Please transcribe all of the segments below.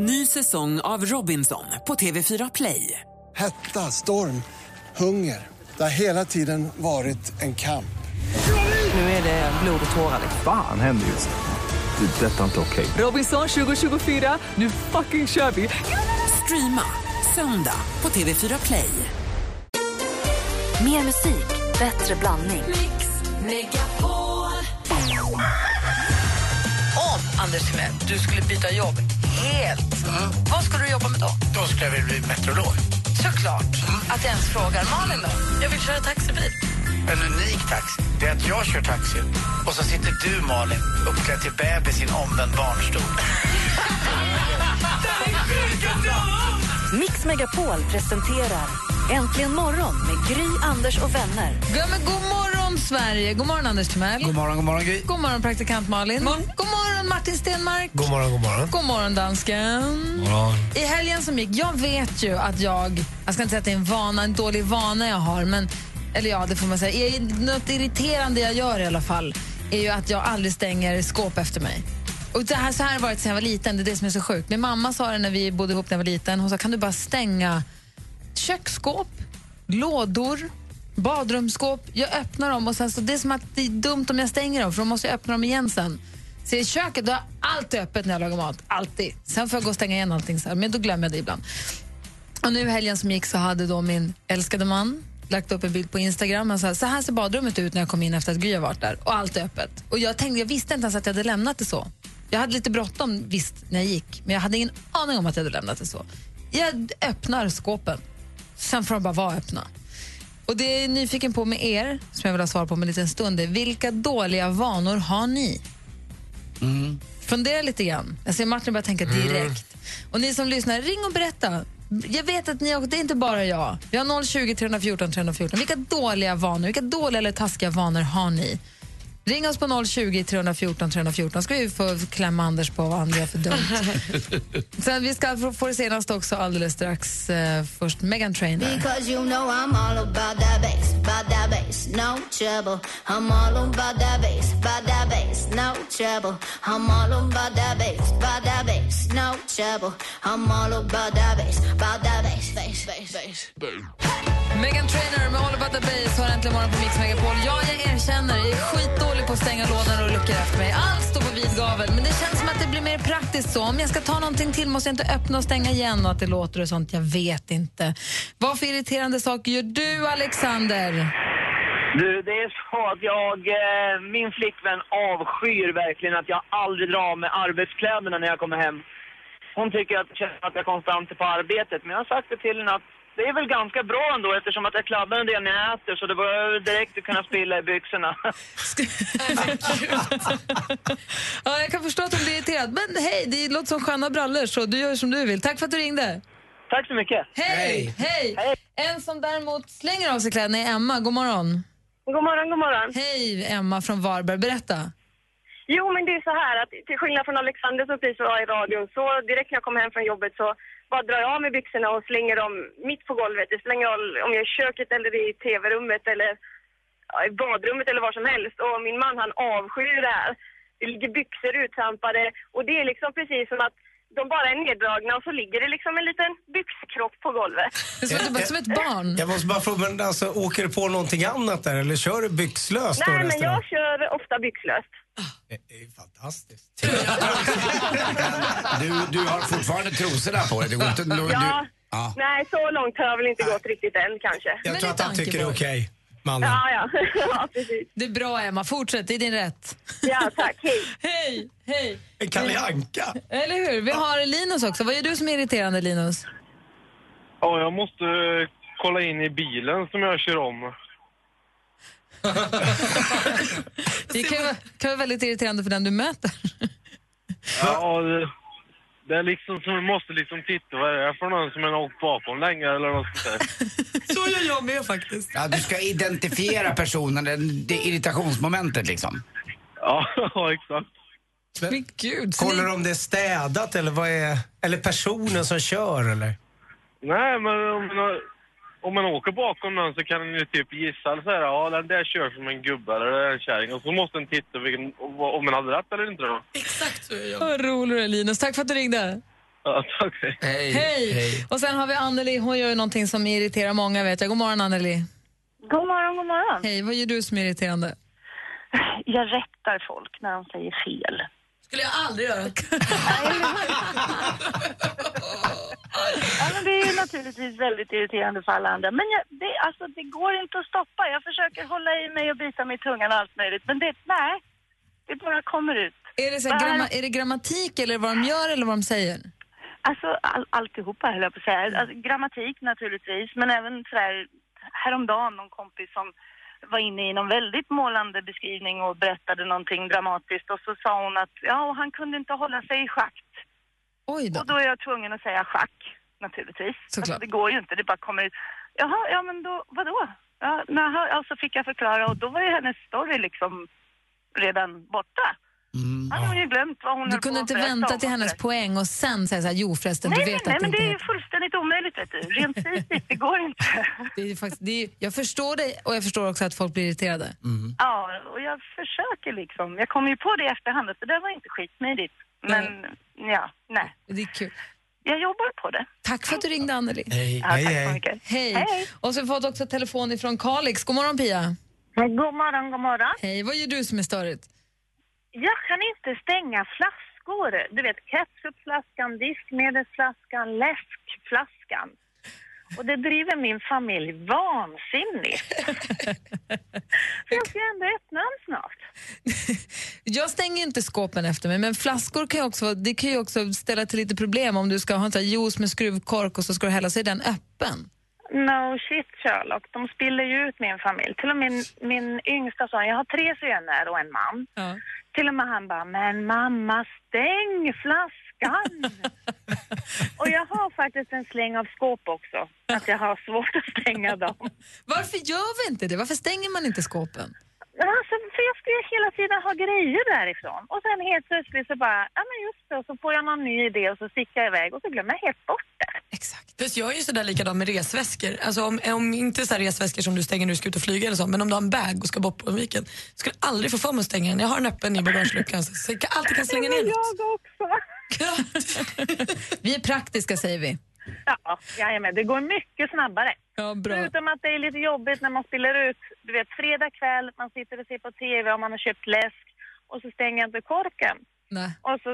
Ny säsong av Robinson på TV4 Play. Hetta, storm, hunger. Det har hela tiden varit en kamp. Nu är det blod och tårar. Fan händer just nu. Det. Detta är inte okej. Robinson 2024, nu fucking kör vi! Streama söndag på TV4 Play. Mer musik, bättre blandning. Om, Anders Timell, du skulle byta jobb helt, vad skulle du jobba med då? Då skulle jag vilja bli meteorolog. Såklart. Att jag ens frågar. Malin då? Jag vill köra taxibil. En unik taxi, det är att jag kör taxi och så sitter du, Malin, uppklädd till bebis i en omvänd barnstol. Mix Megapol presenterar Äntligen morgon med Gry, Anders och vänner. Ja, men god morgon, Sverige! God morgon, Anders Timell. God morgon, god morgon, Gry. God morgon, praktikant Malin. God morgon, Martin Stenmark. God morgon, god morgon. God morgon, dansken. I helgen som gick, jag vet ju att jag, jag ska inte säga att det är en vana, en dålig vana jag har, men, eller ja, det får man säga. Är något irriterande jag gör i alla fall är ju att jag aldrig stänger skåp efter mig. Och det här, så här har det varit sedan jag var liten, det är det som är så sjukt. Min mamma sa det när vi bodde ihop när jag var liten, hon sa kan du bara stänga köksskåp, lådor, badrumsskåp. Jag öppnar dem och sen så det är som att det är dumt om jag stänger dem för då måste jag öppna dem igen sen. Så i köket då är allt öppet när jag lagar mat. Alltid. Sen får jag gå och stänga igen allting sen, men då glömmer jag det ibland. Och nu helgen som gick så hade då min älskade man lagt upp en bild på Instagram och sa så här ser badrummet ut när jag kom in efter att Gry har varit där och allt är öppet. Och jag tänkte, jag visste inte ens att jag hade lämnat det så. Jag hade lite bråttom visst när jag gick, men jag hade ingen aning om att jag hade lämnat det så. Jag öppnar skåpen, sen får de bara vara öppna. Och det jag är nyfiken på med er, som jag vill ha svar på om en liten stund, är vilka dåliga vanor har ni? Fundera lite grann. Jag ser Martin börja tänka direkt. Och ni som lyssnar, ring och berätta. Jag vet att ni, det är inte bara jag. Vi har 020 314 314. Vilka dåliga vanor, vilka dåliga eller taskiga vanor har ni? Ring oss på 020 314 314 ska vi få klämma Anders på vad han gör för dumt. Sen vi ska få, få det senaste också alldeles strax. Eh, först Megan Trainor. Because you know I'm all about that bass, about that bass, no trouble. I'm all about that bass, about that bass, no trouble. I'm all about that bass, about that bass, no trouble. I'm all about that bass, about that bass, bass, bass, bass. Megan Trainor med All about the bass har äntligen morgon på Mix Megapol. Ja, jag erkänner, jag är skitdålig på att stänga lådan och luckor efter mig. Allt står på vid gavel, men det känns som att det blir mer praktiskt så. Om jag ska ta någonting till måste jag inte öppna och stänga igen och att det låter och sånt. Jag vet inte. Vad för irriterande saker gör du, Alexander? Du, det är så att jag, eh, min flickvän avskyr verkligen att jag aldrig drar av med arbetskläderna när jag kommer hem. Hon tycker att det känns som att jag konstant är på arbetet, men jag har sagt det till henne att det är väl ganska bra ändå eftersom att jag kladdar en del när jag äter så det var direkt att kunna spilla i byxorna. Ja, jag kan förstå att hon blir irriterad. Men hej, det låter som sköna brallor så du gör som du vill. Tack för att du ringde. Tack så mycket. Hej! Hej! En som däremot slänger av sig kläderna är Emma. God morgon. God morgon, god morgon. Hej, Emma från Varberg. Berätta. Jo, men det är så här att till skillnad från Alexander som precis var i radion så direkt när jag kommer hem från jobbet så bara drar jag av mig byxorna och slänger dem mitt på golvet. Det spelar ingen roll om jag är i köket eller i tv-rummet eller ja, i badrummet eller var som helst. Och min man han avskyr det här. Det ligger byxor uttrampade och det är liksom precis som att de bara är neddragna och så ligger det liksom en liten byxkropp på golvet. Det är som, ett- som ett barn. Jag måste bara fråga, men alltså, åker du på någonting annat där eller kör du byxlöst Nej, men jag kör ofta byxlöst. Det är ju fantastiskt. Du, du har fortfarande trosorna på dig. Det går inte, du, Ja. du, ja. Nej, så långt har jag väl inte gått riktigt än kanske. Jag tror att han tycker det är okej, mannen. Ja, ja. ja, precis. Det är bra, Emma. Fortsätt. Det är din rätt. Ja, tack. Hej. Hej, hej. En Kalle Anka. Eller hur? Vi har Linus också. Vad är du som är irriterande, Linus? Ja, jag måste kolla in i bilen som jag kör om. Det kan vara, kan vara väldigt irriterande för den du möter. Ja, det, det är liksom som man måste liksom titta vad det är för någon som har åkt bakom länge eller vad ska jag säga. Så gör jag med faktiskt. Ja, du ska identifiera personen, det, det irritationsmomentet liksom. Ja, ja, exakt. Men gud. så Kollar du om det är städat eller vad är... Eller personen som kör eller? Nej, men om man, om man åker bakom någon så kan man ju typ gissa så här, ja den där kör som en gubbe eller det är en kärring. Och så måste man titta vilken, om man hade rätt eller inte då. Exakt så gör jag. Vad rolig du är, Linus. Tack för att du ringde. Ja, tack. Hej. Hej! Och sen har vi Anneli, hon gör ju någonting som irriterar många vet jag. God morgon Anneli. God morgon, god morgon. Hej, vad gör du som är irriterande? Jag rättar folk när de säger fel. skulle jag aldrig göra. Ja, men det är naturligtvis väldigt irriterande för alla andra. Men jag, det, alltså, det går inte att stoppa. Jag försöker hålla i mig och bita mig i tungan och allt möjligt. Men det, nej, det bara kommer ut. Är det, så här, gramma, är det grammatik eller vad de gör eller vad de säger? Alltså all, alltihopa höll jag på att säga. Alltså, grammatik naturligtvis, men även så här, häromdagen någon kompis som var inne i någon väldigt målande beskrivning och berättade någonting dramatiskt och så sa hon att ja, han kunde inte hålla sig i schakt. Oj då. Och då är jag tvungen att säga schack, naturligtvis. Såklart. Alltså, det går ju inte, det bara kommer ut. Jaha, ja men då, vadå? Ja, naha, ja, så fick jag förklara och då var ju hennes story liksom redan borta. Mm. Han har ju glömt vad hon Du kunde inte vänta till hennes poäng och sen säga så här, jo förresten, Nej, du nej, vet nej, att men det det är inte ju fullständigt omöjligt vet du. Rent fysiskt, det går inte. det är faktiskt, det är, Jag förstår dig och jag förstår också att folk blir irriterade. Ja, och jag försöker liksom. Jag kom ju på det i efterhand att det där var inte skitsmidigt. Men ja, nej. Det är kul. Jag jobbar på det. Tack för att du ringde Anneli. Hej. Ja, tack så mycket. Hej. Hej. Och så har vi fått också telefon ifrån Kalix. God morgon Pia. God morgon, god morgon. Hej, vad gör du som är störigt? Jag kan inte stänga flaskor. Du vet, ketchupflaskan, diskmedelsflaskan, läskflaskan. Och det driver min familj vansinnigt. jag ska ändå öppna dem snart. Jag stänger inte skåpen efter mig, men flaskor kan ju också, det kan ju också ställa till lite problem om du ska ha en sån juice med skruvkork och så ska du hälla sig den öppen. No shit Sherlock, de spiller ju ut min familj. Till och med min, min yngsta son, jag har tre söner och en man. Till och med han bara, men mamma stäng flaskan! och jag har faktiskt en släng av skåp också, att jag har svårt att stänga dem. Varför gör vi inte det? Varför stänger man inte skåpen? Alltså, för jag ska ju hela tiden ha grejer därifrån. Och sen helt plötsligt så bara, ja men just det, och så får jag någon ny idé och så sticker jag iväg och så glömmer jag helt bort det. Fast jag är ju sådär likadan med resväskor. Alltså om, om inte så här resväskor som du stänger när du ska ut och flyga eller så, men om du har en bag och ska bort på en weekend, skulle jag aldrig få för mig att stänga den. Jag har den öppen i bagageluckan så jag kan- alltid kan slänga ner något. Jag också. Vi är praktiska säger vi. Ja, jajamän, det går mycket snabbare. Ja, bra. Förutom att det är lite jobbigt när man spiller ut, du vet fredag kväll, man sitter och ser på TV och man har köpt läsk och så stänger inte korken. Nej. Och så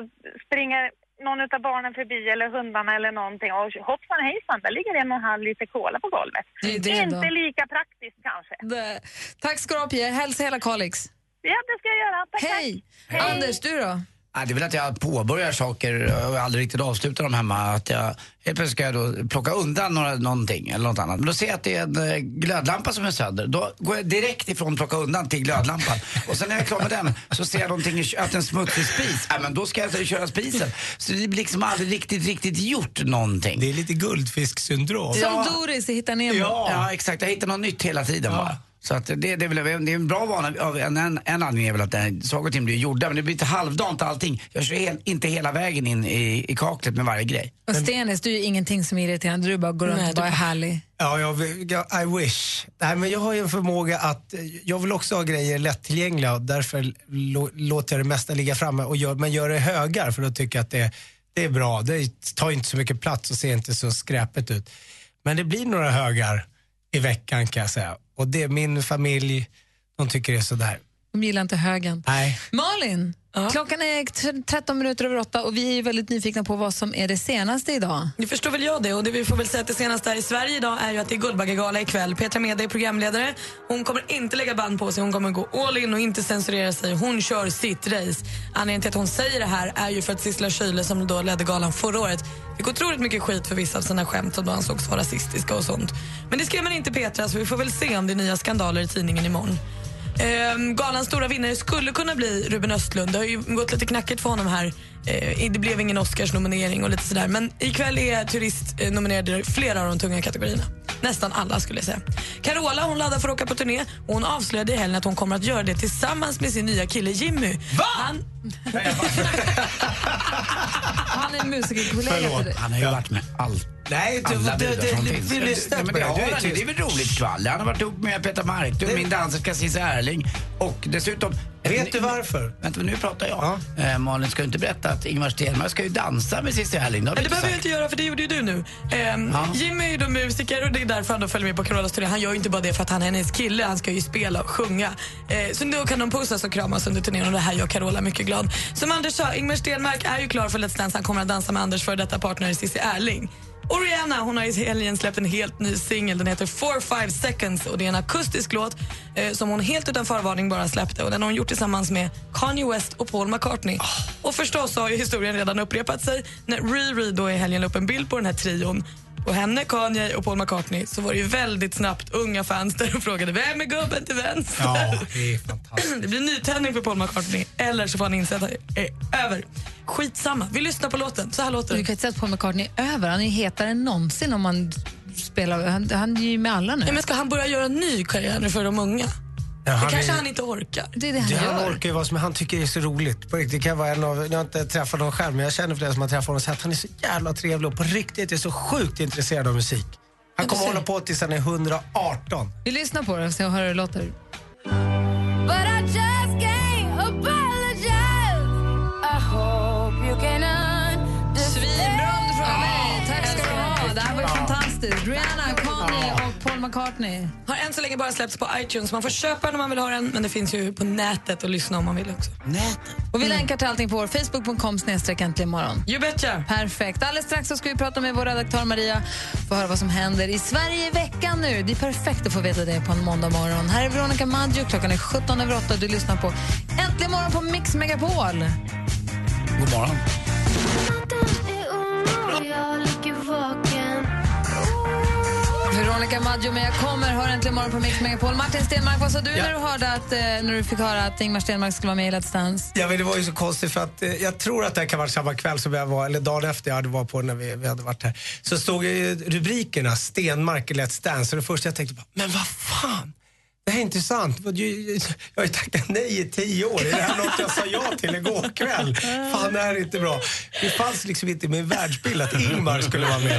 springer någon av barnen förbi eller hundarna eller någonting och hoppsan hejsan, där ligger en och en halv liter cola på golvet. Det är det inte då. lika praktiskt kanske. Det. Tack ska du ha Pia. Hälsa hela Kalix. Ja, det ska jag göra. Tack, Hej. tack. Anders, du då? Ja, det är väl att jag påbörjar saker och aldrig riktigt avslutar dem hemma. Att jag, helt plötsligt ska jag då plocka undan några, någonting eller något annat. Men då ser jag att det är en eh, glödlampa som är sönder. Då går jag direkt ifrån plocka undan till glödlampan. Och sen när jag är klar med den så ser jag någonting, att en smutsig spis. Ja, men då ska jag alltså köra spisen. Så det blir liksom aldrig riktigt, riktigt gjort någonting. Det är lite guldfisksyndrom. Som Doris i Hitta Nemo. Ja. exakt. Jag hittar något nytt hela tiden bara. Så att det, det, är väl, det är en bra vana. av- En, en, en anledning är väl att det- saker och ting blir gjorda, men det blir lite halvdant allting. Jag kör hel, inte hela vägen in i, i kaklet med varje grej. Och Stenis, du är ju ingenting som är irriterande. Du bara går runt Nej, och bara är härlig. Ja, jag, I wish. Nej, men jag har ju en förmåga att, eh, jag vill också ha grejer lättillgängliga och därför lå, låter jag det mesta ligga framme och gör, men gör det högar för då tycker jag att det, det är bra. Det tar inte så mycket plats och ser inte så skräpigt ut. Men det blir några högar i veckan kan jag säga. Och det, min familj, de tycker det är sådär. De gillar inte högen. Nej. Malin, klockan är t- 13 minuter över åtta och vi är väldigt nyfikna på vad som är det senaste idag. Det förstår väl jag det och det vi får väl säga att det senaste här i Sverige idag är ju att det är Guldbaggegala ikväll. Petra Mede är programledare. Hon kommer inte lägga band på sig, hon kommer gå all in och inte censurera sig. Hon kör sitt race. Anledningen till att hon säger det här är ju för att Sissela Kyle som då ledde galan förra året fick otroligt mycket skit för vissa av sina skämt som då ansågs vara rasistiska och sånt. Men det skrev man inte Petra så vi får väl se om det är nya skandaler i tidningen imorgon. Ehm, galans stora vinnare skulle kunna bli Ruben Östlund. Det har ju gått lite knackigt för honom här. Eh, det blev ingen Oscars-nominering och lite sådär. Men ikväll är Turist eh, nominerad i flera av de tunga kategorierna. Nästan alla skulle jag säga. Carola hon laddar för att åka på turné och hon avslöjade i helgen att hon kommer att göra det tillsammans med sin nya kille Jimmy. Va? Han, Han är musikerkollega till dig. Han har ju varit med allt. Nej, du- alla det- bidrag det- som det- finns. vi lyssnar Nej, men på det det. har Du ju. tyst. Det är väl roligt skvaller. Han har varit ihop med Peter Marklund, min danserska Cissi Erling och dessutom... Vet du varför? Vänta, nu pratar jag. Eh, Malin, ska du inte berätta att Ingmar Stenmark ska ju dansa med Cissi Erling? Det det inte behöver jag inte göra för det gjorde ju du nu. Ehm, Ja. Jimmy är ju då musiker och det är därför han då följer med på Carolas turné. Han gör ju inte bara det för att han är hennes kille, han ska ju spela och sjunga. Eh, så då kan de pussas och kramas under turnén och det här gör Carola mycket glad. Som Anders sa, Ingmar Stenmark är ju klar för Let's Dance. Han kommer att dansa med Anders före detta partner Cissi Erling. Och Rihanna hon har i helgen släppt en helt ny singel. Den heter 4-5 seconds och det är en akustisk låt eh, som hon helt utan förvarning bara släppte. Och Den har hon gjort tillsammans med Kanye West och Paul McCartney. Och förstås har historien redan upprepat sig när Riri då i helgen la upp en bild på den här trion på henne, Kanye och Paul McCartney så var det ju väldigt snabbt unga fans där och frågade vem är gubben till vänster? Ja, det är fantastiskt. Det blir nytändning för Paul McCartney eller så får han inse att det är över. Skitsamma, vi lyssnar på låten. Så här låter Du kan inte säga att Paul McCartney är över. Han är ju hetare än någonsin om man spelar. Han, han är ju med alla nu. Ja, men ska han börja göra en ny karriär nu för de unga? Ja, det han kanske är- han inte orkar. Det är det han Ja, han orkar ju vad som han tycker är så roligt. På riktigt, det kan vara en av, jag har inte träffat honom själv, men jag känner flera som har träffat honom och sagt att han är så jävla trevlig och på riktigt är så sjukt intresserad av musik. Han kommer hålla på tills han är 118. Vi lyssnar på det och ser hur det låter. Paul McCartney. Har än så länge bara släppts på iTunes. Man får köpa den om man vill ha den, men det finns ju på nätet och lyssna om man vill också. Och vi länkar till allting på vår Facebook.com snedstreck äntligen morgon. You betcha. Perfekt. Alldeles strax så ska vi prata med vår redaktör Maria för att höra vad som händer i Sverige i veckan nu. Det är perfekt att få veta det på en måndag morgon. Här är Veronica Maggio. Klockan är 17 över 8 och du lyssnar på Äntligen morgon på Mix Megapol. God morgon. Veronica Maggio med Jag kommer, hör äntligen morgon på Mix Megapol. Martin Stenmark, vad sa du när, du hörde att, eh, när du fick höra att Ingmar Stenmark skulle vara med i Let's Dance? Ja, men det var ju så konstigt för att eh, jag tror att det kan vara samma kväll som jag var, eller dagen efter jag hade varit på när vi, vi hade varit här. Så stod ju rubrikerna Stenmark i Let's Dance och det första jag tänkte bara, men vad fan? Det här är inte sant. Vad ju- Jag har ju tackat nej i tio år. Är det här något jag sa ja till igår kväll? Fan, det här är inte bra. Det fanns liksom inte i min världsbild att Ingmar skulle vara med.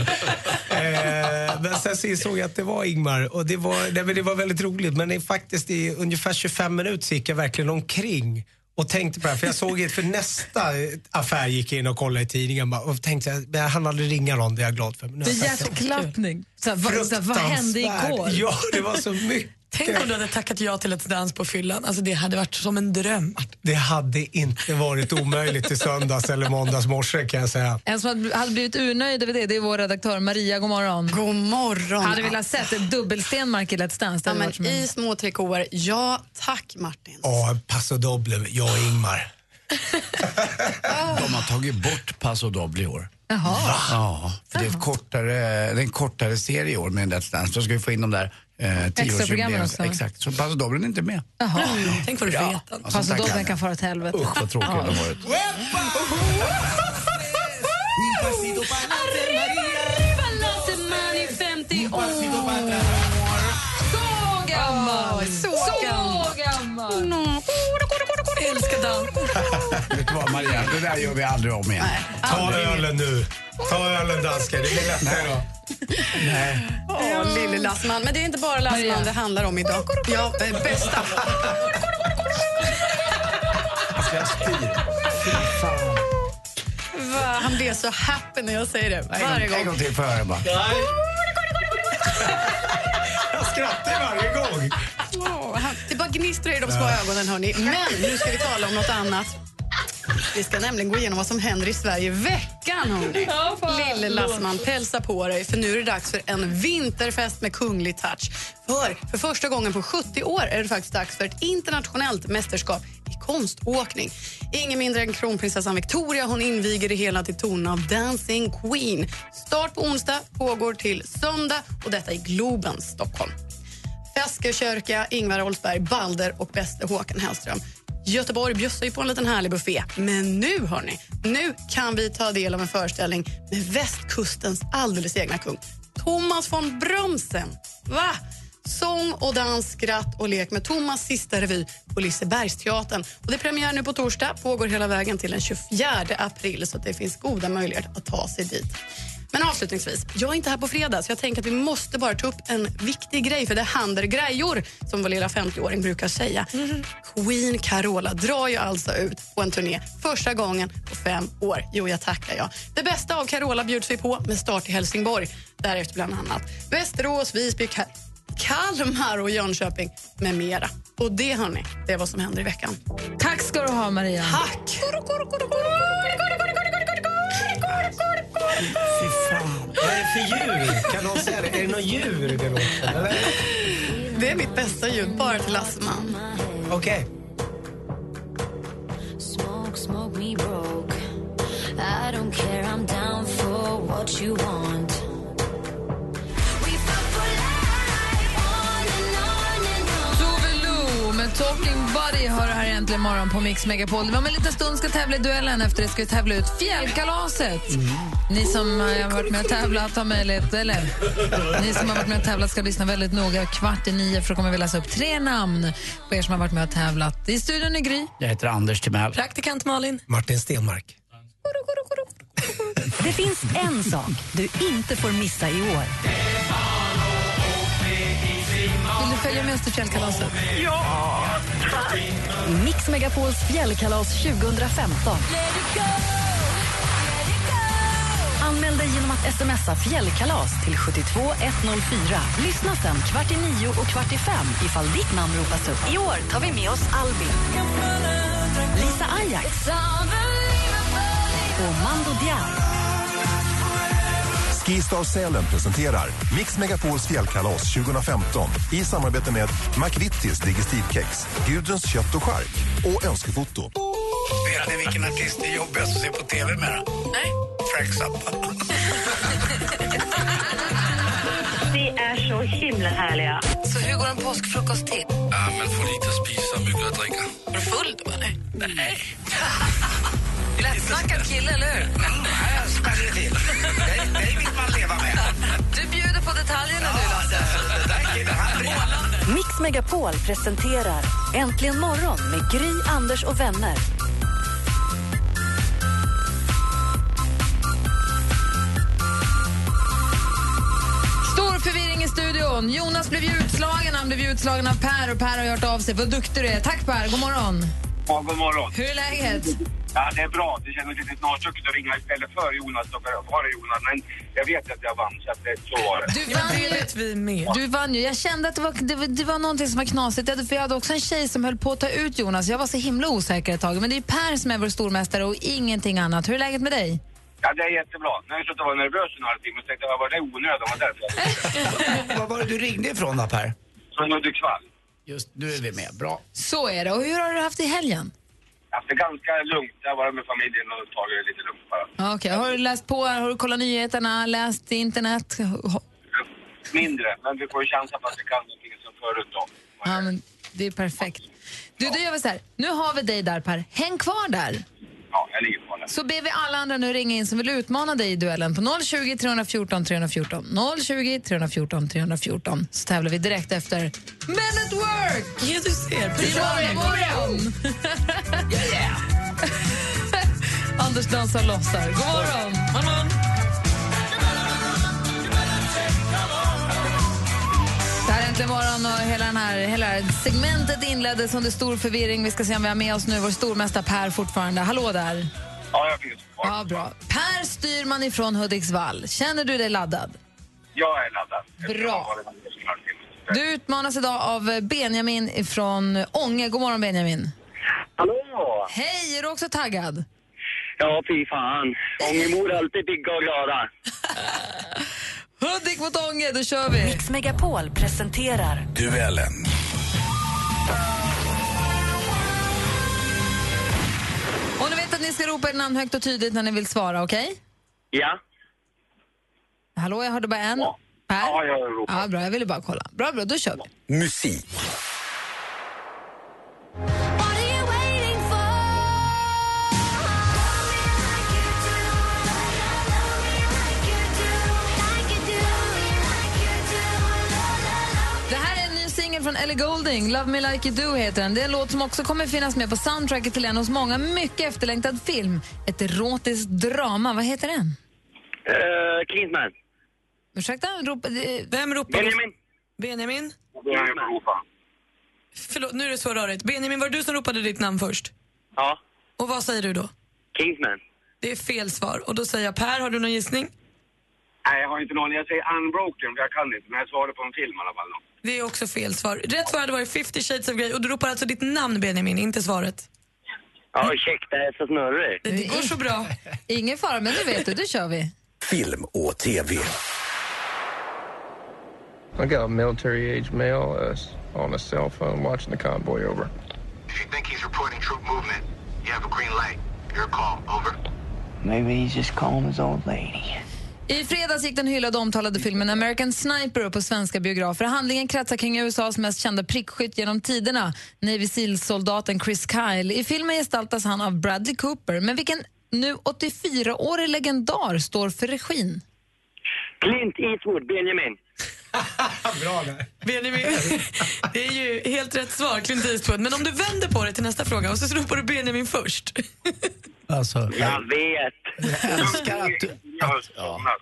Eh, men sen så insåg jag att det var Ingmar och det var, nej, men det var väldigt roligt. Men det är faktiskt i ungefär 25 minuter gick jag verkligen omkring och tänkte på det här. För jag såg att för nästa affär gick jag in och kollade i tidningen och tänkte att jag hann aldrig ringa någon, det är jag glad för. Men Det är det. hjärtklappning. Så här, vad, hände igår? Ja, det var så mycket. Tänk om du hade tackat ja till Let's Dance på fyllan. Alltså det hade varit som en dröm. Det hade inte varit omöjligt i söndags eller måndags morse kan jag säga. En som hade- blivit urnöjd över det, det är vår redaktör Maria. God morgon. God morgon. Hade velat sett ett dubbelstenmark i Let's Dance. Det Ja, men I små trikåer, ja tack Martin. Ja, Paso Doble, jag och Ingmar. De har tagit bort Paso Doble i år. Jaha. Ja, för det är, kortare, det är en kortare serie i år med Let's Dance. Då ska vi få in de där eh, också. Exakt, så Paso Doble är inte med. Jaha. Tänk vad du får Ja. veta. Ja, kan den jag. kan fara åt helvete. Usch vad tråkiga de har varit. Vet du vad Maria, det där gör vi aldrig om igen. Ta ölen nu. Ta ölen dansken, det blir lättare då. Nej. Åh, lille Lassman. Men det är inte bara Lassman det handlar om idag. Ja, bästa. Alltså jag spyr. Fy fan. Va, han blir så happy när jag säger det. Varje gång, en gång. till får jag höra bara. Jag skrattar varje gång. Åh, han, det bara gnistrar i de små ögonen, hörni. Men nu ska vi tala om något annat. Vi ska nämligen gå igenom vad som händer i Sverige veckan. Hörni. Lille Lassman, pälsa på dig, för nu är det dags för en vinterfest med kunglig touch. För, för första gången på 70 år är det faktiskt dags för ett internationellt mästerskap i konståkning. Ingen mindre än kronprinsessan Victoria hon inviger det hela till tonen av Dancing Queen. Start på onsdag, pågår till söndag och detta i Globen, Stockholm. Feskekörka, Ingvar Oldsberg, Balder och bäste Håkan Hellström. Göteborg bjussar ju på en liten härlig buffé. Men nu, hörni, nu kan vi ta del av en föreställning med västkustens alldeles egna kung. Thomas von Brömsen. Va? Sång och dans, skratt och lek med Thomas sista revy på Lisebergsteatern. Och det är premiär nu på torsdag, pågår hela vägen till den 24 april så att det finns goda möjligheter att ta sig dit. Men avslutningsvis, jag är inte här på fredag så jag tänker att vi måste bara ta upp en viktig grej för det händer grejor som vår lilla 50-åring brukar säga. Queen Carola drar ju alltså ut på en turné första gången på fem år. Jo, jag tackar jag. Det bästa av Carola bjuds vi på med start i Helsingborg. Därefter bland annat Västerås, Visby, Ka- Kalmar och Jönköping med mera. Och det, hörni, det är vad som händer i veckan. Tack ska du ha, Maria. Tack! Fy fan. Vad är det för djur? Kan någon säga det? Är det något djur det låter? Eller? Det är mitt bästa ljud, bara till Lasseman. Okej. Smoke, smoke me broke. I don't care, I'm down for what you want. Talking Buddy hör här egentligen imorgon på Mix Megapol. Om en liten stund ska tävla i duellen. Efter det ska vi tävla ut Fjällkalaset. Ni som har varit med och tävlat har möjlighet, eller ni som har varit med och tävlat ska lyssna väldigt noga. Kvart i nio för då kommer vi läsa upp tre namn på er som har varit med och tävlat. I studion är Gry. Jag heter Anders Timell. Praktikant Malin. Martin Stenmark. Det finns en sak du inte får missa i år. Vill du följa med oss till Fjällkalaset? Ja, Mix Megapols fjällkalas 2015. Anmäl dig genom att smsa fjällkalas till 72104. Lyssna sen kvart i nio och kvart i fem ifall ditt namn ropas upp. I år tar vi med oss Albin, Lisa Ajax och Mando Diao. Skistar Sälen presenterar Mix Megapols fjällkalas 2015 i samarbete med McVittys Digestivkex, Gudruns kött och chark och Önskefoto. Vet ni vilken artist det är jobbigast att se på tv med? Nej. Frank Zappa. Ni är så himla härliga. Så hur går en påskfrukost till? Ja, man får lite att spisa, mycket att dricka. Är du full då, eller? Nej. Lättsnackad kille, eller hur? Jag smäller till. Dig vill man leva med. Du bjuder på detaljerna du, Lasse. Brinner. Mix Megapol presenterar Äntligen morgon med Gry, Anders och vänner. Stor förvirring i studion. Jonas blev utslagen. Han blev utslagen av Per och Per har hört av sig. Vad duktig du är. Tack Per, god morgon. Ja, god morgon. Hur är läget? Ja, det är bra. Det känns lite snarstucket att ringa istället för Jonas. Då var det Jonas, men jag vet att jag vann, så att det, så var det. Du vann ju. vi med. Du vann ju. Jag kände att det var, det, var, det var någonting som var knasigt. Jag hade- För jag hade också en tjej som höll på att ta ut Jonas. Jag var så himla osäker ett tag. Men det är Per som är vår stormästare och ingenting annat. Hur är läget med dig? Ja, det är jättebra. Nu har jag suttit och varit nervös i några timmar, så tänkte jag, var det onödigt? var. Var var det du ringde ifrån då Per? Från Hudiksvall. Just, nu är vi med. Bra. Så är det. Och hur har du haft i helgen? Jag har haft det ganska lugnt. Jag har varit med familjen och tagit det lite lugnt bara. Okej, Har du läst på? Har du kollat nyheterna? Läst internet? Mindre, men vi får ju chansa på att det kan någonting som förut då. Ja, men det är perfekt. Du, då gör vi så här. Nu har vi dig där, Per. Häng kvar där. Ja, jag ligger kvar där. Så ber vi alla andra nu ringa in som vill utmana dig i duellen på 020 314 314. 020 314 314. Så tävlar vi direkt efter Men at Work! Ja, du ser. God morgon, morgon! Anders dansar och lossar. God morgon! morgon. Äntligen morgon och hela, den här, hela segmentet inleddes under stor förvirring. Vi ska se om vi har med oss nu vår stormästare Per fortfarande. Hallå där! Ja, jag finns kvar. Ja, bra. Per Styrman ifrån Hudiksvall. Känner du dig laddad? Jag är laddad. Bra. Du utmanas idag av Benjamin ifrån Ånge. God morgon Benjamin. Hallå! Hej, är du också taggad? Ja, fy fan. Ångemor är alltid pigga och glada. Hudik mot Ånge, då kör vi! Mix Megapol presenterar Duellen. Och ni vet att ni ska ropa ert namn högt och tydligt när ni vill svara, okej? Ja. Hallå, jag hörde bara en. Per? Ja, jag ropar. Ja, bra, jag ville bara kolla. Bra, bra, då kör vi. Musik. Från Ellie Goulding. Love Me Like You Do heter den. Det är en låt som också kommer finnas med på soundtracket till en hos många mycket efterlängtad film. Ett erotiskt drama. Vad heter den? Uh, Kingsman. Ursäkta? Ropa, eh, Vem ropar? Benjamin. Benjamin? Benjamin ropa. Förlåt, nu är det så rörigt. Benjamin, var det du som ropade ditt namn först? Ja. Och vad säger du då? Kingsman. Det är fel svar. Och då säger jag Per, har du någon gissning? Nej, jag har inte någon. Jag säger Unbroken, jag kan inte. Men jag svarade på en film i alla fall. Då. Det är också fel svar. Rätt svar hade varit 50 shades of Grey och du ropar alltså ditt namn Benjamin, inte svaret. Ja, ursäkta, jag är så snurrig. Det går så bra. Ingen fara, men nu vet du, då kör vi. Film och TV. I got a military age male uh, on a cell phone watching the convoy over. If you think he's reporting troop movement, you have a green light. Your call. Over. Maybe he's just calling his old lady. I fredags gick den hyllade omtalade filmen American Sniper upp på svenska biografer. Handlingen kretsar kring USAs mest kända prickskytt genom tiderna, Navy Seals-soldaten Chris Kyle. I filmen gestaltas han av Bradley Cooper. Men vilken nu 84-årig legendar står för regin? Clint Eastwood, Benjamin. Bra där. Benjamin, det är ju helt rätt svar, Clint Eastwood. Men om du vänder på det till nästa fråga och så ropar du Benjamin först. Alltså, Jag vet. Jag älskar att du... Har somnat.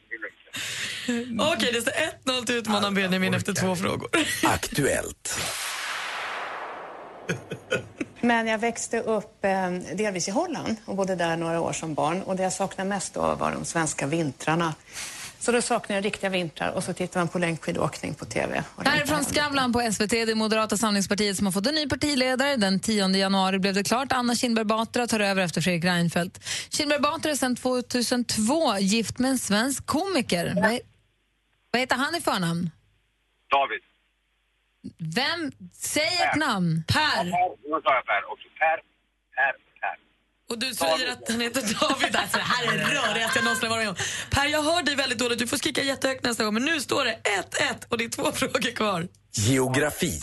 Okej, det står 1-0 till utmanaren Benjamin efter två frågor. Aktuellt. Men jag växte upp eh, delvis i Holland och bodde där några år som barn. Och det jag saknade mest då var de svenska vintrarna. Så då saknade jag riktiga vintrar och så tittar man på längdskidåkning på TV. Här från Skavlan på SVT. Det är Moderata samlingspartiet som har fått en ny partiledare. Den 10 januari blev det klart. Anna Kinberg Batra tar över efter Fredrik Reinfeldt. Kinberg Batra är sedan 2002 gift med en svensk komiker. Vad, vad heter han i förnamn? David. Vem? Säg ett namn. Per. Per. Nu sa jag Per också. Per. Per. Och du säger att han heter David. Alltså, det här är det rörigaste jag någonsin har varit med om. Per, jag hör dig väldigt dåligt. Du får skrika jättehögt nästa gång. Men nu står det 1-1 och det är två frågor kvar. Geografi.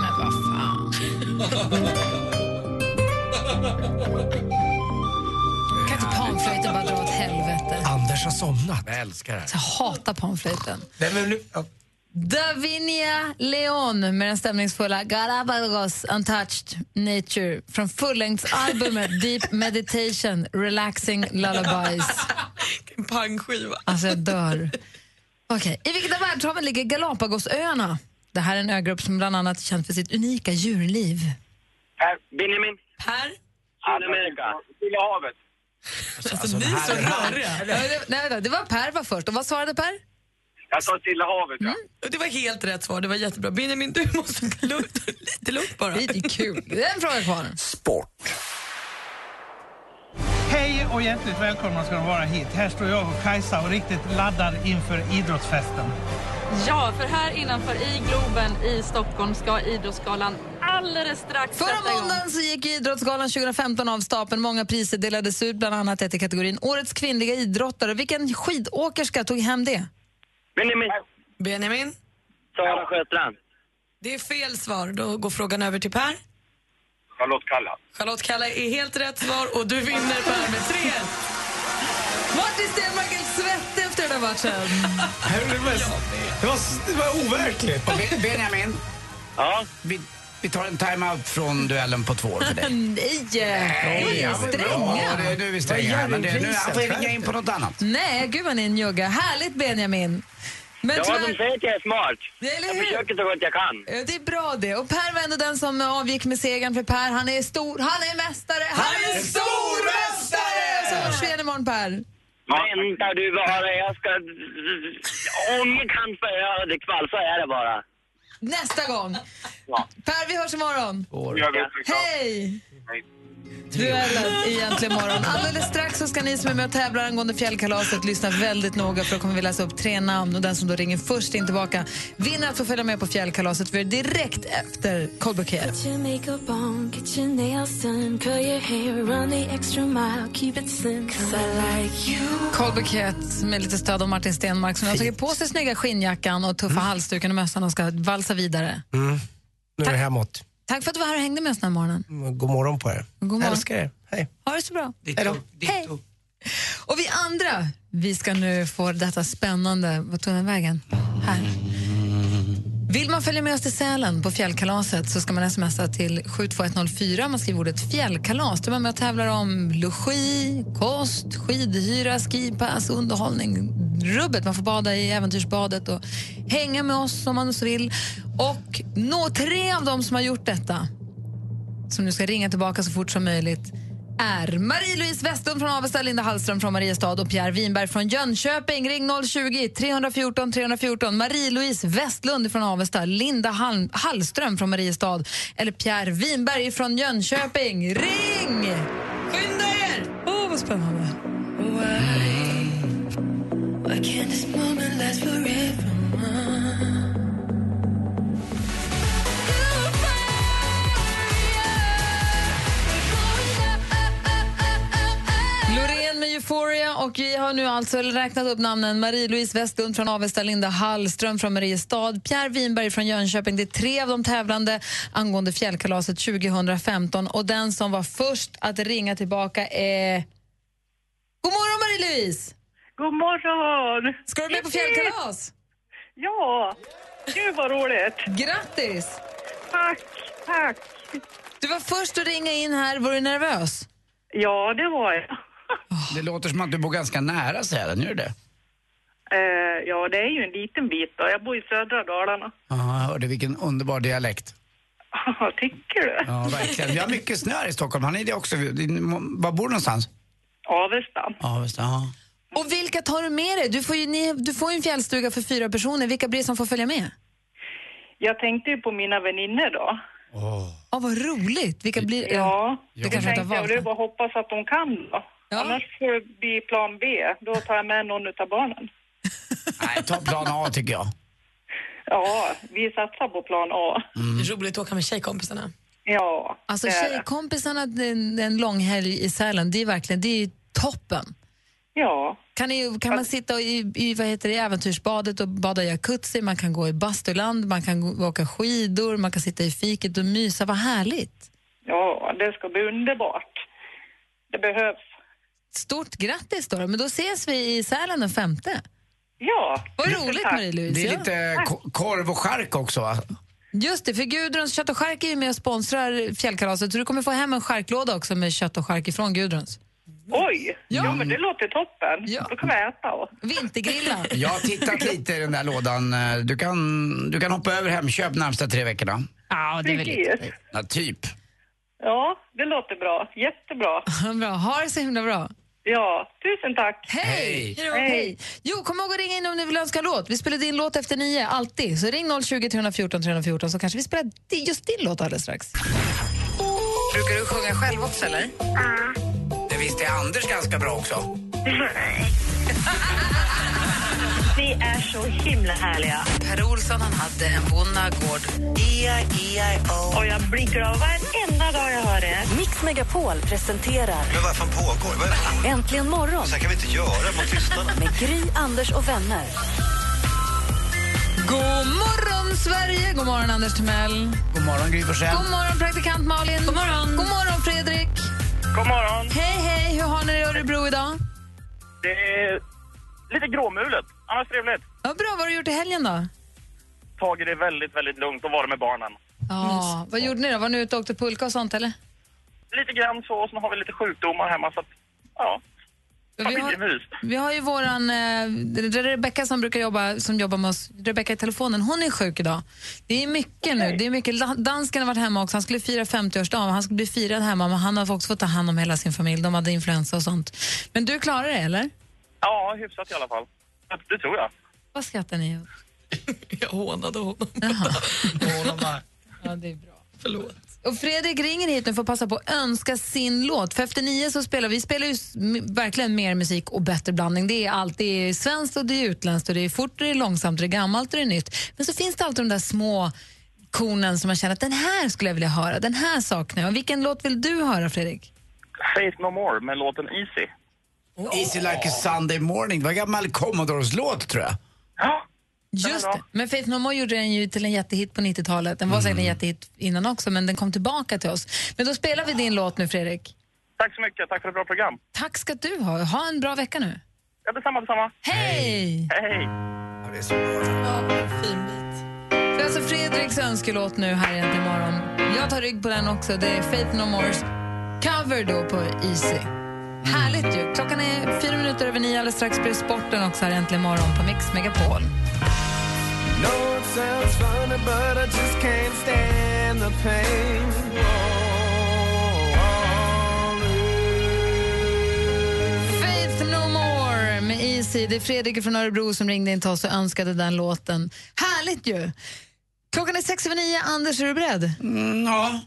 Men vad fan. kan inte panflöjten bara dra åt helvete? Anders har somnat. Jag älskar det. Jag hatar panflöjten. Nej, men nu, ja. Davinia Leon med den stämningsfulla Galapagos Untouched Nature från fullängdsalbumet Deep Meditation Relaxing Lullabies. En pangskiva. Alltså, jag dör. Okej. I vilket av världshaven ligger Galapagosöarna? Det här är en ögrupp som bland annat är känd för sitt unika djurliv. Per. Benjamin. Per? Sydamerika. Stilla havet. Alltså, ni är så röriga. Ja, det, nej, vänta, det var Per var först. Och vad svarade Per? Jag sa Stilla havet, ja. Och Det var helt rätt svar. Det var jättebra. Benjamin, du måste ta lugnt, lite lugnt bara. Det är kul. Det är en fråga kvar. Sport. Hej och hjärtligt välkomna ska de vara hit. Här står jag och Kajsa och riktigt laddar inför idrottsfesten. Ja, för här innanför i Globen i Stockholm ska Idrottsgalan alldeles strax Förra sätta igång. måndagen så gick Idrottsgalan 2015 av stapeln. Många priser delades ut, bland annat ett i kategorin Årets kvinnliga idrottare. Vilken skidåkerska tog hem det? Benjamin. Benjamin? Sara Sjöstrand. Det är fel svar. Då går frågan över till Per. Charlotte Kalla. Charlotte Kalla är helt rätt svar och du vinner Per med 3 Martin Stenmark är svettig efter den här matchen. Det var, det var, det var overkligt. Be- Benjamin, Ja. vi, vi tar en time-out från duellen på två år för dig. Nej, ni är Ja, stränga. det är nu vi är stränga men det, nu han får ringa in på något annat. Nej, gud vad ni är njugga. Härligt Benjamin. Men Ja, de tyvärr, säger att jag är smart. Eller Jag hur? försöker så gott jag kan. Det är bra det. Och Per var ändå den som avgick med segern för Per. Han är stor, han är mästare, han, är stormästare! Så hörs vi igen imorgon Per. Vänta du bara, jag ska... Om jag kan få Ödekvall så är det bara. Nästa gång. Per, vi hörs imorgon. Jag inte. Hej! Duellen i Äntligen morgon. Alldeles strax så ska ni som är med och tävlar angående fjällkalaset lyssna väldigt noga för då kommer vi läsa upp tre namn och den som då ringer först in tillbaka vinner att få följa med på fjällkalaset för direkt efter. Cold Bouquet med lite stöd av Martin Stenmark som har tagit på sig snygga skinnjackan och tuffa halsduken och mössan och ska valsa vidare. Mm. Nu är det hemåt. Tack för att du var här och hängde med oss den här morgonen. Mm, God morgon på er. God morgon. Älskar er. Hej. Ha det så bra. Hej då. Hej. Och vi andra, vi ska nu få detta spännande... Vad tog den vägen? Här. Vill man följa med oss till Sälen på fjällkalaset så ska man smsa till 72104. Man skriver ordet fjällkalas. Då är man med och tävlar om logi, kost, skidhyra, skipass, underhållning. Rubbet. Man får bada i äventyrsbadet och hänga med oss om man så vill. Och nå tre av dem som har gjort detta, som nu ska ringa tillbaka så fort som möjligt är Marie-Louise Westlund från Avesta, Linda Hallström från Mariestad och Pierre Winberg från Jönköping. Ring 020 314 314. Marie-Louise Westlund från Avesta, Linda Hall Hallström från Mariestad eller Pierre Winberg från Jönköping. Ring! Skynda er! Åh, oh, vad spännande. Why och vi har nu alltså räknat upp namnen Marie-Louise Westlund från Avesta, Linda Hallström från Mariestad, Pierre Winberg från Jönköping. Det är tre av de tävlande angående fjällkalaset 2015 och den som var först att ringa tillbaka är... God morgon Marie-Louise! God morgon! Ska du med på fjällkalas? Ja! Gud vad roligt! Grattis! Tack, tack! Du var först att ringa in här. Var du nervös? Ja, det var jag. Det låter som att du bor ganska nära Sälen, gör det? Eh, ja, det är ju en liten bit då. Jag bor i södra Dalarna. Ja, jag hörde vilken underbar dialekt. Tycker du? Ja, verkligen. Vi har mycket snö här i Stockholm. Har ni det också? Var bor du någonstans? Avesta. Avesta, ja. Och vilka tar du med dig? Du får ju ni, du får en fjällstuga för fyra personer. Vilka blir det som får följa med? Jag tänkte ju på mina vänner då. Åh, vad roligt! Vilka blir Ja, Det kanske inte tänkte har jag, valt. det är bara hoppas att de kan då. Annars får det bli plan B. Då tar jag med någon utav barnen. Nej, ta plan A tycker jag. Ja, vi satsar på plan A. Roligt att åka med tjejkompisarna. Ja, Alltså det är det. tjejkompisarna en, en lång helg i Sälen, det är verkligen det är toppen. Ja. Kan, ni, kan man sitta i, i, vad heter det, äventyrsbadet och bada jacuzzi, man kan gå i bastuland, man kan gå, åka skidor, man kan sitta i fiket och mysa. Vad härligt! Ja, det ska bli underbart. Det behövs. Stort grattis då, men då ses vi i Sälen den femte. Ja. Vad roligt. Marie-Louise. Det är Ja. lite ko- korv och chark också va? Just det, för Gudruns kött och chark är ju med och sponsrar fjällkalaset så du kommer få hem en charklåda också med kött och chark ifrån Gudruns. Oj! Ja. men det låter toppen. Då kan vi äta. Och. Vintergrilla. Jag har tittat lite i den där lådan. Du kan, du kan hoppa över Hemköp närmsta tre veckorna. Ja, det är väl lite. Ja, typ. Ja, det låter bra. Jättebra. bra. Ha det så himla bra. Ja, tusen tack. Hej! Hej. Hej! Jo, kom ihåg att ringa in om ni vill önska en låt. Vi spelar din låt efter nio, alltid. Så ring 020 314 314 så kanske vi spelar just din låt alldeles strax. Brukar du sjunga själv också, eller? Det visste Anders ganska bra också. Ni är så himla härliga. Per Olsson han hade en bonnagård. E-I-E-I-O. Och jag blir glad varenda dag jag hör det. Mix Megapol presenterar Men vad fan pågår? Vad är det? Äntligen morgon Så här kan vi inte göra mot lyssnarna. med Gry, Anders och vänner. God morgon, Sverige! God morgon, Anders Timell. God morgon, Gry Forssell. God morgon, praktikant Malin. God morgon, God morgon Fredrik. God morgon. Hej, hej! Hur har ni det i Örebro idag? Det är lite gråmulet. Annars trevligt. Ja, bra. Vad har du gjort i helgen då? Tagit det väldigt, väldigt lugnt och varit med barnen. Ja, vad gjorde ni då? Var ni ute och åkte pulka och sånt eller? Lite grann så, och sen har vi lite sjukdomar hemma så att, ja. Vi har, vi har ju våran eh, Rebecka som brukar jobba, som jobbar med oss, Rebecka i telefonen, hon är sjuk idag. Det är mycket nu. Det är mycket. Dansken har varit hemma också. Han skulle fira 50-årsdagen. Han skulle bli firad hemma, men han har också fått ta hand om hela sin familj. De hade influensa och sånt. Men du klarar det, eller? Ja, hyfsat i alla fall. Det tror jag. Vad skrattar ni åt? Jag hånade honom. Ja, det är bra. Förlåt. Och Fredrik ringer hit nu för att passa på att önska sin låt. För efter nio så spelar vi spelar ju verkligen mer musik och bättre blandning. Det är allt. Det är svenskt och det är utländskt och det är fort och det är långsamt och det är gammalt och det är nytt. Men så finns det alltid de där små konen som man känner att den här skulle jag vilja höra, den här saknar jag. Vilken låt vill du höra Fredrik? Faith No More med låten Easy. Easy like a Sunday morning. Det var en gammal Commodores låt tror jag. Just det. Men Faith No More gjorde den ju till en jättehit på 90-talet. Den var säkert en jättehit innan också, men den kom tillbaka till oss. Men då spelar vi din låt nu, Fredrik. Tack så mycket. Tack för ett bra program. Tack ska du ha. Ha en bra vecka nu. Ja, detsamma, detsamma. Hej! Hej! Ja, det är så bra. Ja, fin bit. Det är alltså Fredriks önskelåt nu här egentligen imorgon. Jag tar rygg på den också. Det är Faith No Mores cover då på Easy. Härligt ju. Klockan är fyra minuter över nio. Alldeles strax blir sporten också här äntligen imorgon på Mix Megapol. No, it sounds funny, but I just can't stand the pain. Faith No More med Easy. Det är Fredrik från Örebro som ringde in till oss och önskade den låten. Härligt ju! Klockan är sex över nio. Anders, är du beredd? Mm, ja.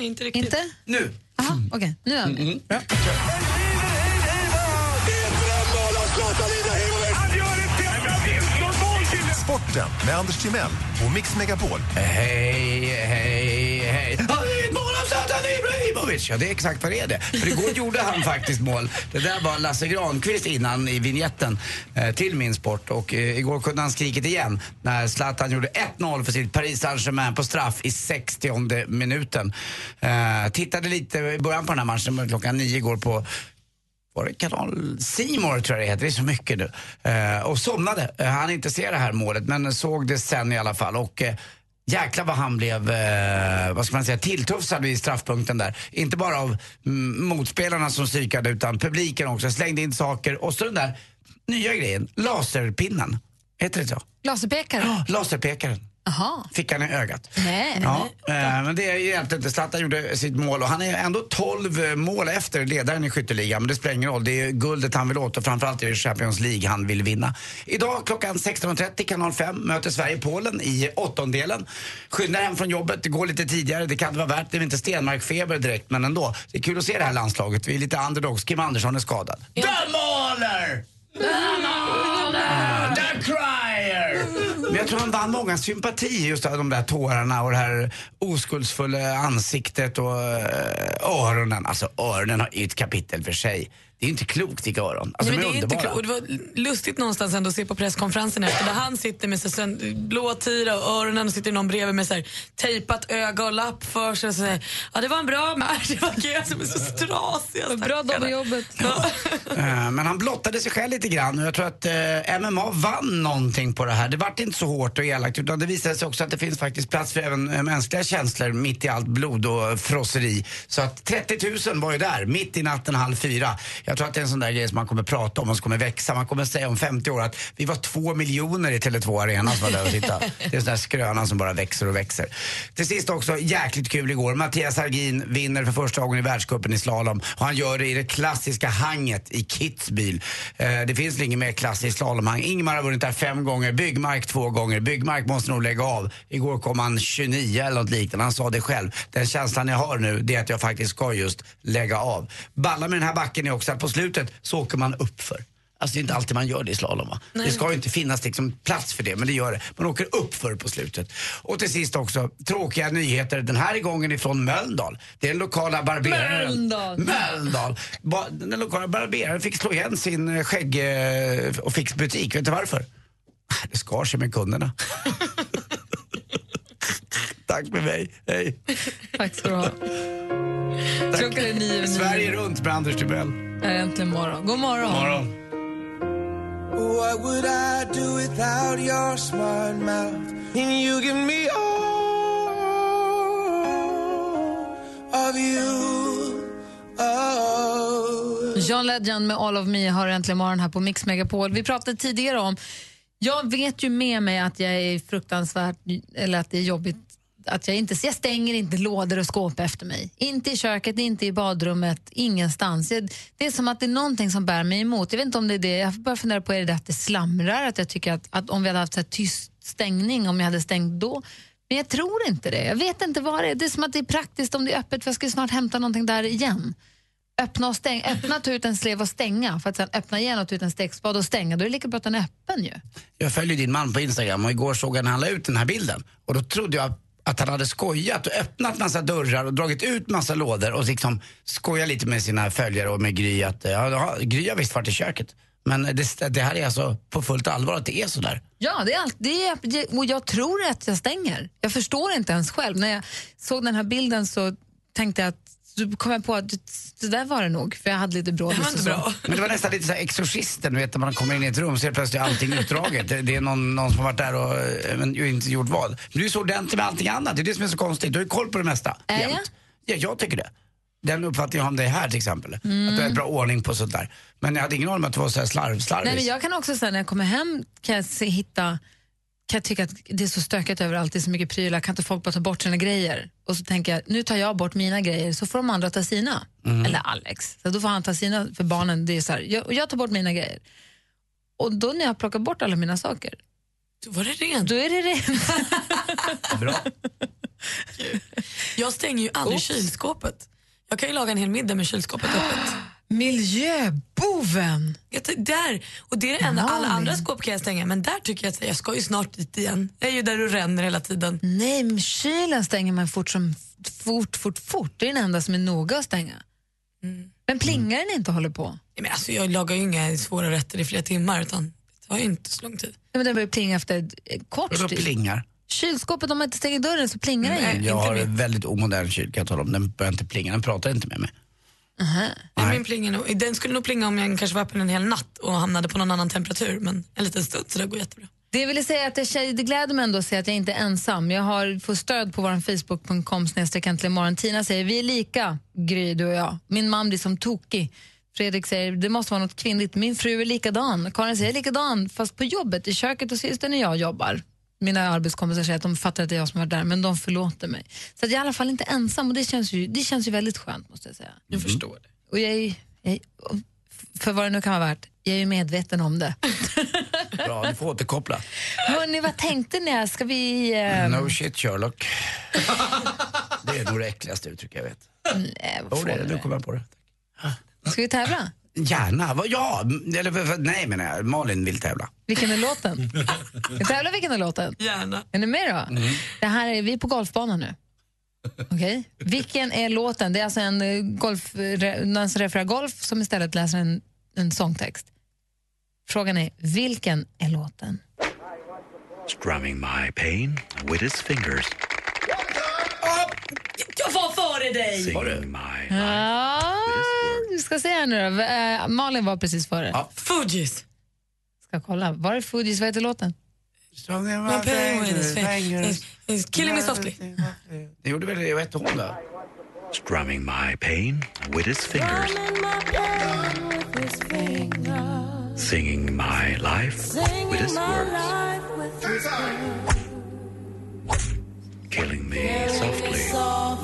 Inte riktigt. Inte? Nu. Aha, okej. Nu är han med. Bra. Sporten med Anders Timell och Mix Megapol. Hej, hej. Ibrahimovic. Ja, det är exakt vad det är det. För igår gjorde han faktiskt mål. Det där var Lasse Granqvist innan i vignetten eh, till Min Sport. Och eh, igår kunde han skrikit igen när Zlatan gjorde 1-0 för sitt Paris Saint-Germain på straff i 60 minuten. Eh, tittade lite i början på den här matchen, klockan nio igår på var det kanal Simor tror jag det heter, det är så mycket nu. Eh, och somnade. Eh, han inte se det här målet men såg det sen i alla fall. Och eh, jäklar vad han blev, eh, vad ska man säga, tilltufsad vid straffpunkten där. Inte bara av mm, motspelarna som psykade utan publiken också. Slängde in saker och så den där nya grejen, laserpinnen. Heter det så? Laserpekare? Ja, laserpekaren. Aha. Fick han i ögat. Nej. Ja, eh, men det hjälpte inte. Zlatan gjorde sitt mål och han är ändå 12 mål efter ledaren i skytteligan. Men det spelar ingen roll. Det är guldet han vill åt och framförallt är det Champions League han vill vinna. Idag klockan 16.30 kanal 5 möter Sverige Polen i åttondelen. Skyndar hem från jobbet, det går lite tidigare. Det kan inte vara värt det. är inte Stenmark-feber direkt men ändå. Det är kul att se det här landslaget. Vi är lite underdogs. Kim Andersson är skadad. The Mauler! The Crier! Men jag tror han vann många sympati just av de där tårarna och det här oskuldsfulla ansiktet och eh, öronen. Alltså öronen är ju ett kapitel för sig. Det är inte klokt vilka öron. Alltså, Nej, de men är det är inte underbara. klokt. Och Det var lustigt någonstans ändå att se på presskonferensen efter där han sitter med så sen, blå tira och öronen och sitter någon bredvid med så här, tejpat öga och lapp för sig och säger ja det var en bra match. Det var kul som är så strasiga. Bra dag på jobbet. Eh, Men han blottade sig själv lite grann och jag tror att eh, MMA vann någonting på det här. Det vart inte så hårt och elakt utan det visade sig också att det finns faktiskt plats för även eh, mänskliga känslor mitt i allt blod och frosseri. Så att 30 000 var ju där, mitt i natten halv fyra. Jag tror att det är en sån där grej som man kommer prata om och som kommer växa. Man kommer säga om 50 år att vi var två miljoner i Tele2 Arena som var där och tittade. Det är en sån där skröna som bara växer och växer. Till sist också, jäkligt kul igår. Mattias Hargin vinner för första gången i världscupen i slalom. Och han gör det i det klassiska hanget i Kitzbühel. Eh, det finns inget mer klassiskt slalomhang. Ingmar har vunnit där fem gånger, Byggmark två gånger. Byggmark måste nog lägga av. Igår kom han 29 eller något liknande. Han sa det själv. Den känslan jag har nu det är att jag faktiskt ska just lägga av. Balla med den här backen är också på slutet så åker man uppför. Alltså det är inte alltid man gör det i slalom va? Det ska ju inte finnas liksom plats för det, men det gör det. Man åker upp för på slutet. Och till sist också, tråkiga nyheter den här gången ifrån Mölndal. Det är den lokala barberaren. Mölndal. Mölndal. Den lokala barberaren fick slå igen sin eh, skägg eh, och fixbutik. Vet du varför? Ah, Det skar sig med kunderna. Tack för mig. Hej. Tack ska du ha. Klockan är nio. Sverige runt med Anders Är äntligen morgon. God morgon. morgon. What would I do without your smart mouth? And you give me all of you. Oh. John Legend med All of Me har äntligen morgon här på Mix Megapol. Vi pratade tidigare om, jag vet ju med mig att jag är fruktansvärt, eller att det är jobbigt att jag inte, jag stänger inte lådor och skåp efter mig. Inte i köket, inte i badrummet, ingenstans. Jag, det är som att det är någonting som bär mig emot. Jag vet inte om det är det, jag börjar fundera på är det att det slamrar, att jag tycker att, att om vi hade haft så här tyst stängning, om jag hade stängt då. Men jag tror inte det. Jag vet inte vad det är. Det är som att det är praktiskt om det är öppet, för jag ska snart hämta någonting där igen. Öppna, och stäng, öppna, ta ut en slev och stänga, för att sen öppna igen och ta ut en stekspad och stänga. Då är det lika bra att den är öppen ju. Jag följer din man på Instagram och igår såg jag när han la ut den här bilden. Och då trodde jag att han hade skojat och öppnat massa dörrar och dragit ut massa lådor och liksom skojat lite med sina följare och med Gry att ja, Gry har visst varit i köket. Men det, det här är alltså på fullt allvar att det är sådär. Ja, det är allt, det är, och jag tror att jag stänger. Jag förstår inte ens själv. När jag såg den här bilden så tänkte jag att så kom jag på att det, det där var det nog, för jag hade lite brådis och så. Men det var nästan lite så här Exorcisten, du vet när man kommer in i ett rum så är plötsligt allting utdraget. Det, det är någon, någon som har varit där och men, inte gjort vad. Men du är så ordentlig med allting annat, det är det som är så konstigt. Du har ju koll på det mesta. Är jämt. Ja, jag tycker det. Den uppfattningen jag har om dig här till exempel. Mm. Att du har bra ordning på sånt där. Men jag hade ingen aning om att du var så här slarv, slarvis. Nej, men jag kan också säga när jag kommer hem kan jag se, hitta kan jag tycka att det är så stökigt överallt, det är så mycket prylar, kan inte folk bara ta bort sina grejer? Och så tänker jag, nu tar jag bort mina grejer så får de andra ta sina. Mm. Eller Alex. Så då får han ta sina för barnen. Det är så här, jag, jag tar bort mina grejer. Och då när jag plockar bort alla mina saker, då var det rent. Då är det rent. Bra. Jag stänger ju aldrig kylskåpet. Jag kan ju laga en hel middag med kylskåpet öppet. Miljöboven! Jag där, och det är det enda, alla andra skåp kan jag stänga men där tycker jag att jag ska ju snart dit igen. Jag är ju där och ränner hela tiden. Nej, men kylen stänger man fort som fort, fort, fort. Det är den enda som är noga att stänga. Men plingar den inte och håller på? Nej, Men alltså, jag lagar ju inga svåra rätter i flera timmar utan det tar ju inte så lång tid. Nej, men den börjar plinga efter kort tid. plingar? Kylskåpet, om man inte stänger dörren så plingar den ju. jag har en väldigt omodern kyl kan jag tala om. Den börjar inte plinga, den pratar inte med mig. Nej, min plingar nog, den skulle nog plinga om jag kanske var öppen en hel natt och hamnade på någon annan temperatur men en liten stund så det går jättebra. Det vill säga att jag, det gläder mig ändå att se att jag inte är ensam. Jag har fått stöd på vår facebook.com imorgon. Tina säger vi är lika, Gry, du och jag. Min man blir som tokig. Fredrik säger det måste vara något kvinnligt. Min fru är likadan. Karin säger likadan, fast på jobbet, i köket och systern när jag jobbar. Mina arbetskompisar säger att de fattar att det är jag som är där, men de förlåter mig. Så att jag är i alla fall inte ensam och det känns ju, det känns ju väldigt skönt måste jag säga. Jag förstår det. Och jag är, jag är, för vad det nu kan vara värt, jag är ju medveten om det. Bra, du får återkoppla. Hörni, vad tänkte ni? Ska vi... Eh, No shit Sherlock. det är nog det äckligaste uttryck jag vet. Nej, vad Jo, det är det. Nu kommer jag på det. Ska vi tävla? Gärna. Vad- Ja, eller nej menar jag. Malin vill tävla. Vilken är låten? Vi tävlar vilken är låten? Gärna. Är ni med då? Det här är vi är på golfbanan nu. Okej? Vilken är låten? Det är alltså en eh, golf, re, någon som refererar golf som istället läser en, en sångtext. Frågan är, vilken är låten? Strumming my pain with his fingers. Jag var före dig! Singing my... Ja, du ska se här nu då. Eh, Malin var precis före. Ja. Fugees. Ska kolla. Var är Fugees? Vad heter låten? My pain with his fingers. He's killing me softly. Det gjorde väl vad hette hon då? Strumming my pain with his fingers. Singing my life with his words. Killing me softly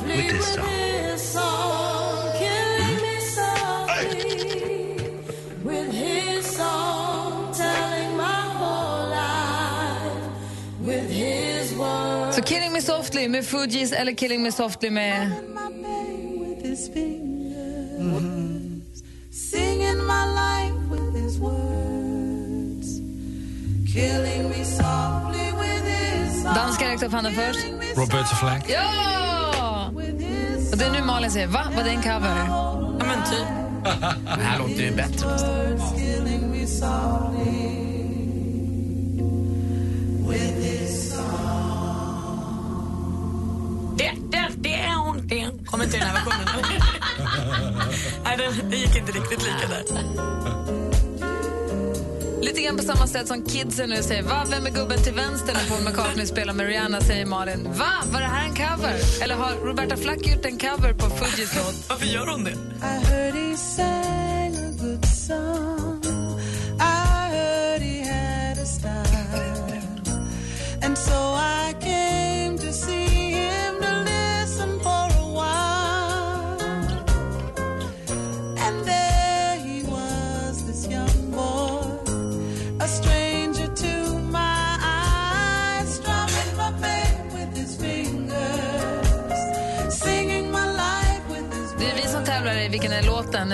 with his song. Så Killing Me Softly med Fugees eller Killing Me Softly med... Singing my life with his words. Killing me softly with his song. Danska räckte upp handen först. Roberta Flack. Ja! Och det är nu Malin säger, va? Var det en cover? Ja men typ. Den här låter ju bättre nästan. Kommer inte i den här versionen. Nej, det, det gick inte riktigt lika där. Lite grann på samma sätt som kidsen nu säger, va? Vem är gubben till vänster när Paul McCartney spelar med Rihanna, säger Malin. Va? Var det här en cover? Eller har Roberta Flack gjort en cover på Fugees låt? Varför gör hon det?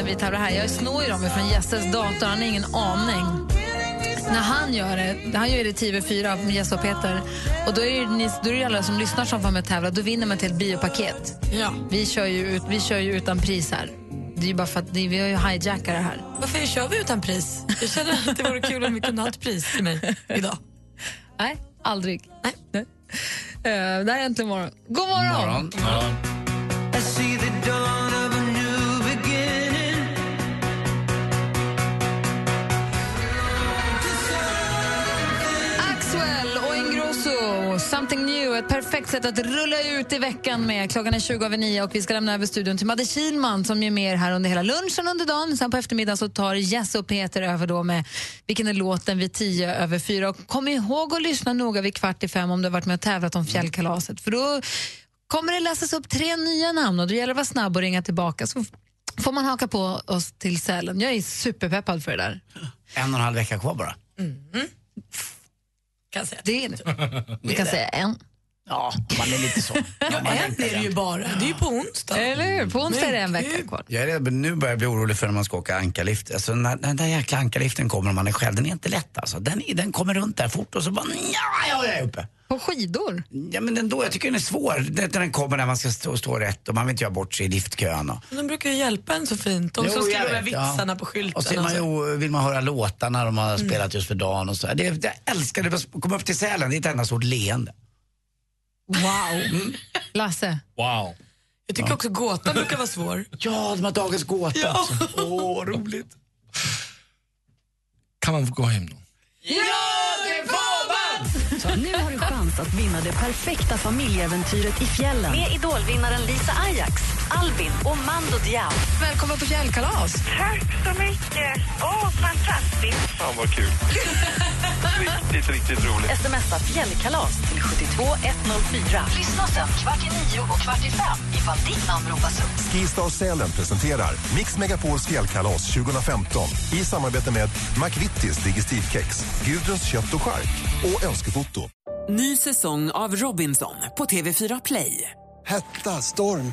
När vi tävlar här. Jag snor ju dem från Jesses dator, han har ingen aning. När han gör det, han gör det TV4 med Jesse och Peter. Och då är det, ni, då är det alla som lyssnar som får med tävla. Då vinner man till ett biopaket. Ja. Vi kör ju, ut, vi kör ju utan pris här. Det är ju bara för att vi har ju hijackat det här. Varför kör vi utan pris? Jag känner att det vore kul om vi kunde ha ett pris till mig idag. Nej, aldrig. Nej. Nej. Eh, det här är Äntligen morgon. God morgon! Morgon. I Something new, ett perfekt sätt att rulla ut i veckan med. Klockan är 20 över 9 och vi ska lämna över studion till Madde Kilman som är med här under hela lunchen under dagen. Sen på eftermiddagen så tar Jess och Peter över då med Vilken är låten vid 10 över 4. Och kom ihåg att lyssna noga vid kvart i fem om du har varit med och tävlat om fjällkalaset. För då kommer det läsas upp tre nya namn och då gäller det att vara snabb och ringa tillbaka så får man haka på oss till Sälen. Jag är superpeppad för det där. En och en halv vecka kvar bara. Kan säga. Det är det. Vi kan säga en. Ja, man är lite så. Ja, en är det ju bara. Det är ju på onsdag. Eller hur? På onsdag är det en vecka kvar. Jag är redan, nu börjar jag bli orolig för när man ska åka ankarlift. Alltså, när, när den där jäkla ankarliften kommer och man är själv, den är inte lätt alltså. Den, den kommer runt där fort och så bara, ja, jag är uppe. På skidor? Ja men ändå, jag tycker den är svår. Det, när den kommer när man ska stå, stå rätt och man vill inte göra bort sig i liftkön. Och, De brukar ju hjälpa en så fint. De Jo, som skriver jag vet, ja. vitsarna på skylten. och så är man ju, vill man höra låtarna de har spelat just för dagen och så. Det, jag älskar det, att komma upp till Sälen, det är ett enda stort leende. Wow. Lasse? Wow. Jag tycker också gåtan brukar vara svår. Ja, de har dagens gåta. Ja. alltså. Åh, roligt. Kan man få gå hem nu? Nu har du chans att vinna det perfekta familjeäventyret i fjällen. Med idolvinnaren Lisa Ajax, Albin och Mando Diao. Välkommen på fjällkalas. Tack så mycket. Åh, fantastiskt. Fan vad kul. riktigt, riktigt roligt. Smsa fjällkalas till 72104. Lyssna sen kvart i nio och kvart i fem ifall ditt namn ropas upp. Skistar Sälen presenterar Mix Megapols fjällkalas 2015 i samarbete med McVittys Digestivkex, Gudruns kött och chark och Önskefoto. Ny säsong av Robinson på TV4 Play. Hetta, storm,